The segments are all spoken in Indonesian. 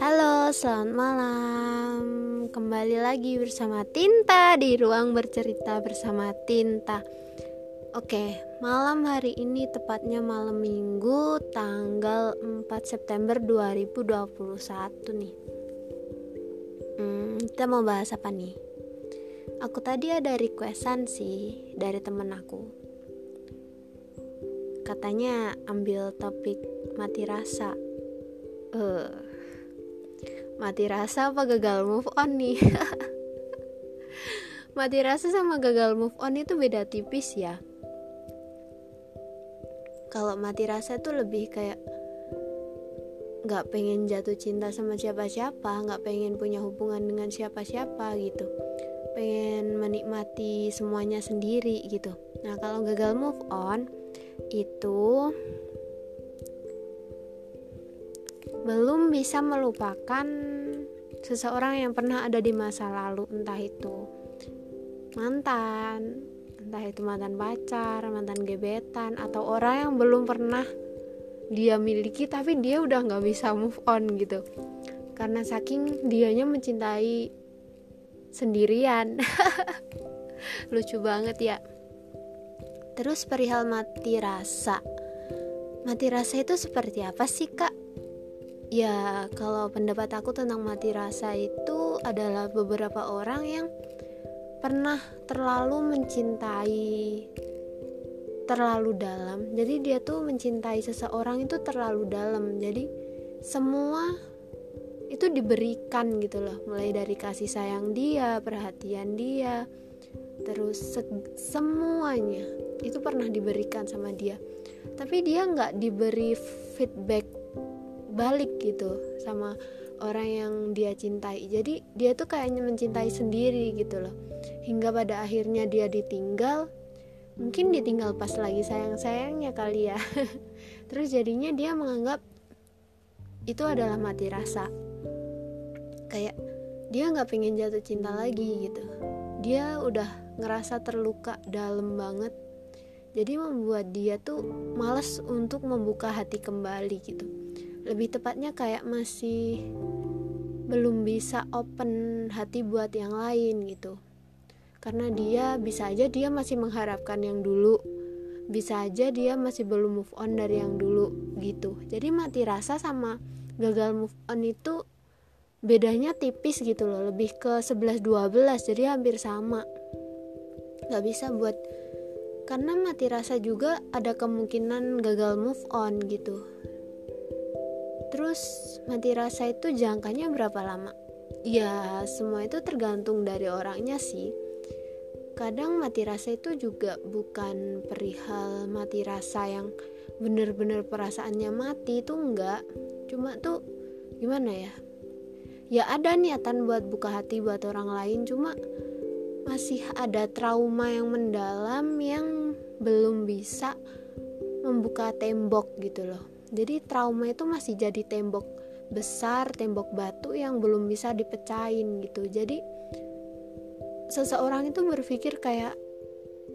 Halo, selamat malam. Kembali lagi bersama Tinta di ruang bercerita bersama Tinta. Oke, malam hari ini tepatnya malam Minggu tanggal 4 September 2021 nih. Hmm, kita mau bahas apa nih? Aku tadi ada requestan sih dari temen aku. Katanya ambil topik mati rasa. Uh, mati rasa apa gagal move on nih? Mati rasa sama gagal move on itu beda tipis ya. Kalau mati rasa itu lebih kayak nggak pengen jatuh cinta sama siapa-siapa nggak pengen punya hubungan dengan siapa-siapa gitu. Pengen menikmati semuanya sendiri gitu. Nah kalau gagal move on itu belum bisa melupakan seseorang yang pernah ada di masa lalu, entah itu mantan, entah itu mantan pacar, mantan gebetan, atau orang yang belum pernah dia miliki tapi dia udah nggak bisa move on gitu. Karena saking dianya mencintai sendirian. Lucu banget ya terus perihal mati rasa mati rasa itu seperti apa sih kak Ya, kalau pendapat aku tentang mati rasa itu adalah beberapa orang yang pernah terlalu mencintai terlalu dalam. Jadi dia tuh mencintai seseorang itu terlalu dalam. Jadi semua itu diberikan gitu loh, mulai dari kasih sayang dia, perhatian dia, terus semuanya itu pernah diberikan sama dia. Tapi dia nggak diberi feedback balik gitu sama orang yang dia cintai. Jadi dia tuh kayaknya mencintai sendiri gitu loh. Hingga pada akhirnya dia ditinggal. Mungkin ditinggal pas lagi sayang-sayangnya kali ya. Terus jadinya dia menganggap itu adalah mati rasa. Kayak dia nggak pengen jatuh cinta lagi gitu. Dia udah ngerasa terluka dalam banget. Jadi membuat dia tuh males untuk membuka hati kembali gitu. Lebih tepatnya kayak masih belum bisa open hati buat yang lain gitu. Karena dia bisa aja dia masih mengharapkan yang dulu. Bisa aja dia masih belum move on dari yang dulu gitu. Jadi mati rasa sama gagal move on itu bedanya tipis gitu loh. Lebih ke 11-12 jadi hampir sama gak bisa buat karena mati rasa juga ada kemungkinan gagal move on gitu. Terus mati rasa itu jangkanya berapa lama? Ya semua itu tergantung dari orangnya sih. Kadang mati rasa itu juga bukan perihal mati rasa yang bener-bener perasaannya mati itu enggak Cuma tuh gimana ya? Ya ada niatan buat buka hati buat orang lain Cuma masih ada trauma yang mendalam yang belum bisa membuka tembok gitu loh. Jadi trauma itu masih jadi tembok besar tembok batu yang belum bisa dipecahin gitu. Jadi seseorang itu berpikir kayak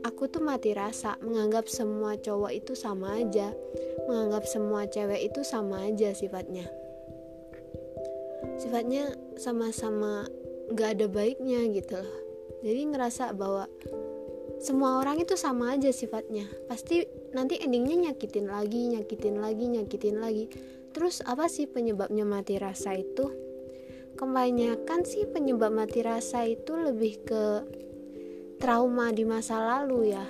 aku tuh mati rasa menganggap semua cowok itu sama aja menganggap semua cewek itu sama aja sifatnya. Sifatnya sama-sama gak ada baiknya gitu loh jadi ngerasa bahwa semua orang itu sama aja sifatnya. Pasti nanti endingnya nyakitin lagi nyakitin lagi nyakitin lagi. Terus apa sih penyebabnya mati rasa itu? Kebanyakan sih penyebab mati rasa itu lebih ke trauma di masa lalu ya.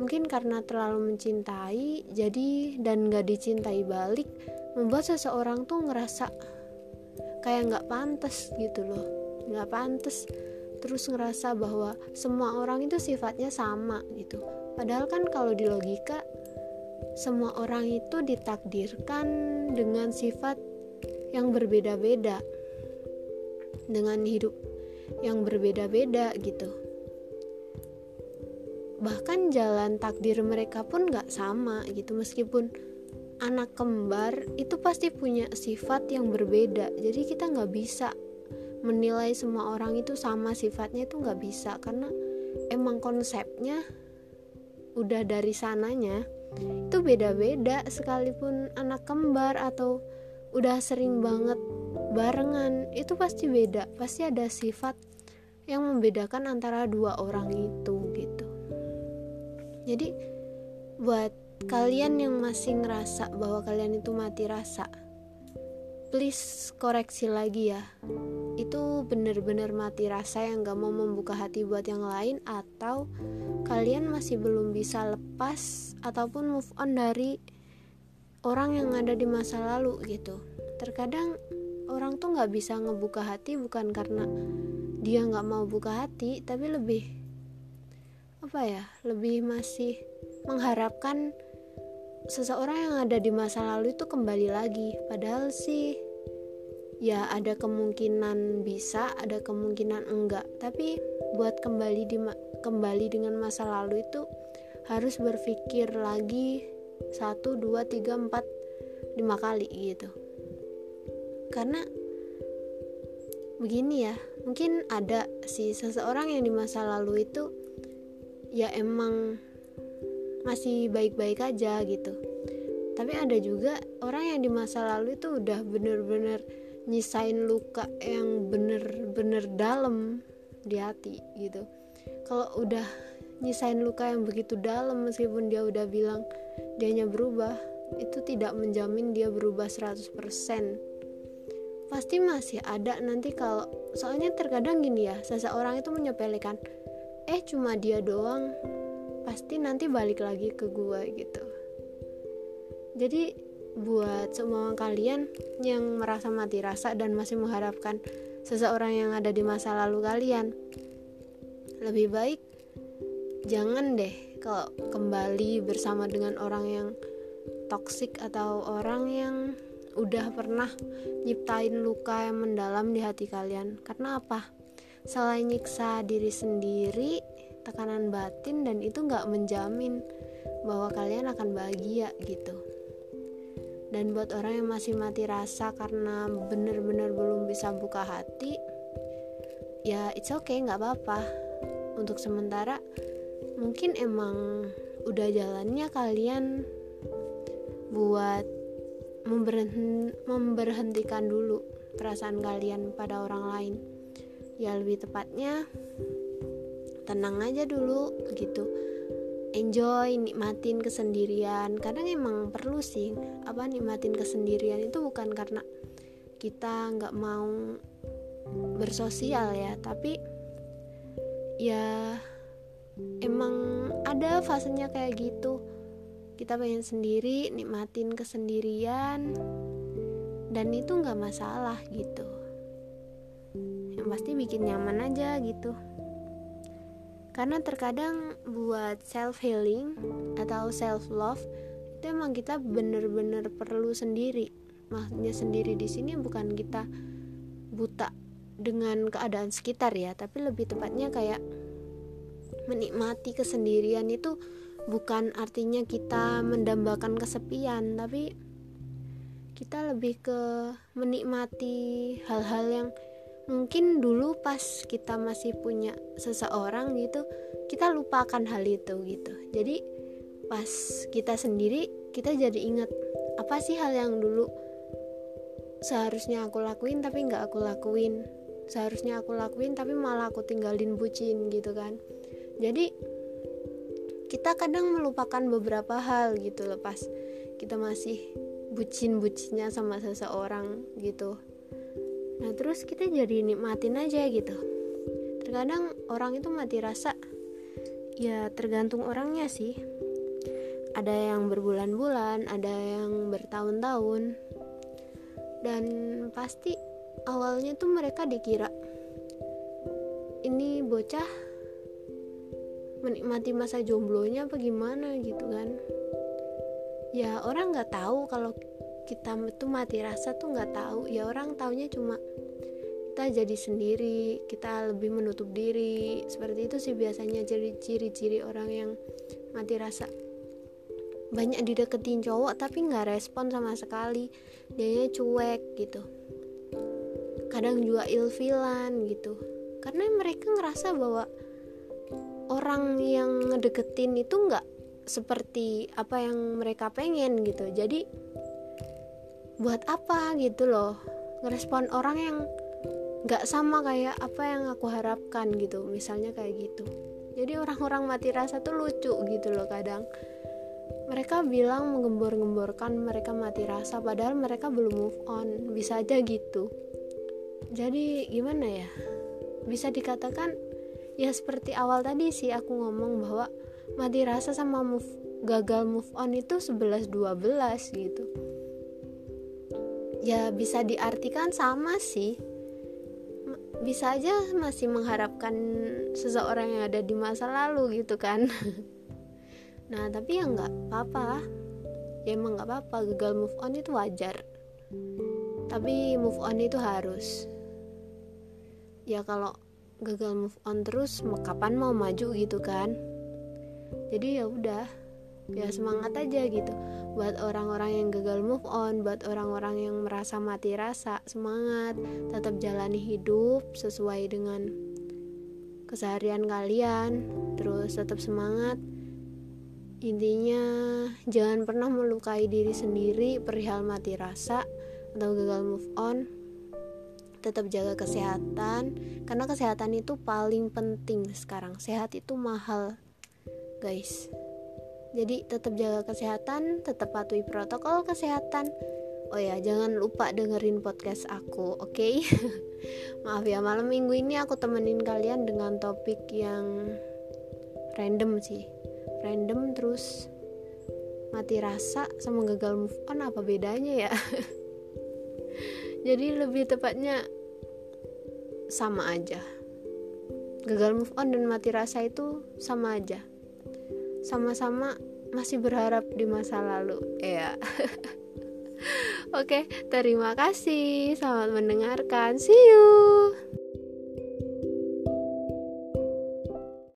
Mungkin karena terlalu mencintai jadi dan gak dicintai balik membuat seseorang tuh ngerasa kayak nggak pantas gitu loh. Nggak pantas terus ngerasa bahwa semua orang itu sifatnya sama gitu. Padahal kan kalau di logika semua orang itu ditakdirkan dengan sifat yang berbeda-beda dengan hidup yang berbeda-beda gitu. Bahkan jalan takdir mereka pun gak sama gitu. Meskipun anak kembar itu pasti punya sifat yang berbeda. Jadi kita nggak bisa menilai semua orang itu sama sifatnya itu nggak bisa karena emang konsepnya udah dari sananya itu beda-beda. Sekalipun anak kembar atau udah sering banget barengan itu pasti beda pasti ada sifat yang membedakan antara dua orang itu gitu. Jadi buat kalian yang masih ngerasa bahwa kalian itu mati rasa please koreksi lagi ya itu bener-bener mati rasa yang gak mau membuka hati buat yang lain atau kalian masih belum bisa lepas ataupun move on dari orang yang ada di masa lalu gitu. Terkadang orang tuh nggak bisa ngebuka hati bukan karena dia nggak mau buka hati tapi lebih apa ya lebih masih mengharapkan seseorang yang ada di masa lalu itu kembali lagi. Padahal sih ya ada kemungkinan bisa ada kemungkinan enggak. Tapi buat kembali di kembali dengan masa lalu itu harus berpikir lagi satu dua tiga empat lima kali gitu. Karena begini ya mungkin ada sih seseorang yang di masa lalu itu ya emang masih baik-baik aja gitu. Tapi ada juga orang yang di masa lalu itu udah bener-bener nyisain luka yang bener-bener dalam di hati gitu. Kalau udah nyisain luka yang begitu dalam meskipun dia udah bilang dianya berubah itu tidak menjamin dia berubah 100% pasti masih ada nanti kalau soalnya terkadang gini ya seseorang itu menyepelekan eh cuma dia doang pasti nanti balik lagi ke gue gitu. Jadi buat semua kalian yang merasa mati rasa dan masih mengharapkan seseorang yang ada di masa lalu kalian. Lebih baik jangan deh kalau kembali bersama dengan orang yang toksik atau orang yang udah pernah nyiptain luka yang mendalam di hati kalian. Karena apa? Selain nyiksa diri sendiri tekanan batin dan itu nggak menjamin bahwa kalian akan bahagia gitu dan buat orang yang masih mati rasa karena bener-bener belum bisa buka hati ya it's okay nggak apa-apa. Untuk sementara mungkin emang udah jalannya kalian buat memberhentikan dulu perasaan kalian pada orang lain. Ya lebih tepatnya tenang aja dulu gitu enjoy nikmatin kesendirian. Kadang emang perlu sih apa nikmatin kesendirian itu bukan karena kita nggak mau bersosial ya tapi ya emang ada fasenya kayak gitu. Kita pengen sendiri nikmatin kesendirian dan itu nggak masalah gitu. Yang pasti bikin nyaman aja gitu karena terkadang buat self healing atau self love itu emang kita bener-bener perlu sendiri. Maksudnya sendiri di sini bukan kita buta dengan keadaan sekitar ya tapi lebih tepatnya kayak menikmati kesendirian itu bukan artinya kita mendambakan kesepian tapi kita lebih ke menikmati hal-hal yang mungkin dulu pas kita masih punya seseorang gitu kita lupakan hal itu gitu. Jadi pas kita sendiri kita jadi ingat apa sih hal yang dulu seharusnya aku lakuin tapi nggak aku lakuin? Seharusnya aku lakuin tapi malah aku tinggalin bucin gitu kan. Jadi kita kadang melupakan beberapa hal gitu lepas kita masih bucin-bucinnya sama seseorang gitu nah terus kita jadi nikmatin aja gitu. Terkadang orang itu mati rasa. Ya tergantung orangnya sih. Ada yang berbulan-bulan ada yang bertahun-tahun. Dan pasti awalnya tuh mereka dikira ini bocah menikmati masa jomblonya apa gimana? gitu kan. Ya orang nggak tahu kalau kita itu mati rasa tuh nggak tahu. Ya orang taunya cuma kita jadi sendiri kita lebih menutup diri. Seperti itu sih biasanya jadi ciri-ciri orang yang mati rasa. Banyak dideketin cowok tapi nggak respon sama sekali. Dia cuek gitu. Kadang juga ilfilan gitu. Karena mereka ngerasa bahwa orang yang ngedeketin itu nggak seperti apa yang mereka pengen gitu. Jadi buat apa gitu loh. Ngerespon orang yang nggak sama kayak apa yang aku harapkan gitu. Misalnya kayak gitu. Jadi orang-orang mati rasa tuh lucu gitu loh kadang. Mereka bilang menggembor-gemborkan mereka mati rasa padahal mereka belum move on. Bisa aja gitu. Jadi gimana ya? Bisa dikatakan ya seperti awal tadi sih aku ngomong bahwa mati rasa sama move gagal move on itu 11 12 gitu ya bisa diartikan sama sih. Bisa aja masih mengharapkan seseorang yang ada di masa lalu gitu kan. Nah tapi ya nggak apa-apa ya emang nggak apa-apa gagal move on itu wajar. Tapi move on itu harus. Ya kalau gagal move on terus kapan mau maju gitu kan. Jadi ya udah ya semangat aja gitu buat orang-orang yang gagal move on buat orang-orang yang merasa mati rasa semangat tetap jalani hidup sesuai dengan keseharian kalian terus tetap semangat. Intinya jangan pernah melukai diri sendiri perihal mati rasa atau gagal move on. Tetap jaga kesehatan karena kesehatan itu paling penting sekarang. Sehat itu mahal guys jadi tetap jaga kesehatan tetap patuhi protokol kesehatan. Oh ya jangan lupa dengerin podcast aku oke? Okay? maaf ya malam minggu ini aku temenin kalian dengan topik yang random sih. Random terus mati rasa sama gagal move on apa bedanya ya? Jadi lebih tepatnya sama aja. Gagal move on dan mati rasa itu sama aja sama-sama masih berharap di masa lalu ya Oke, terima kasih. Selamat mendengarkan. See you.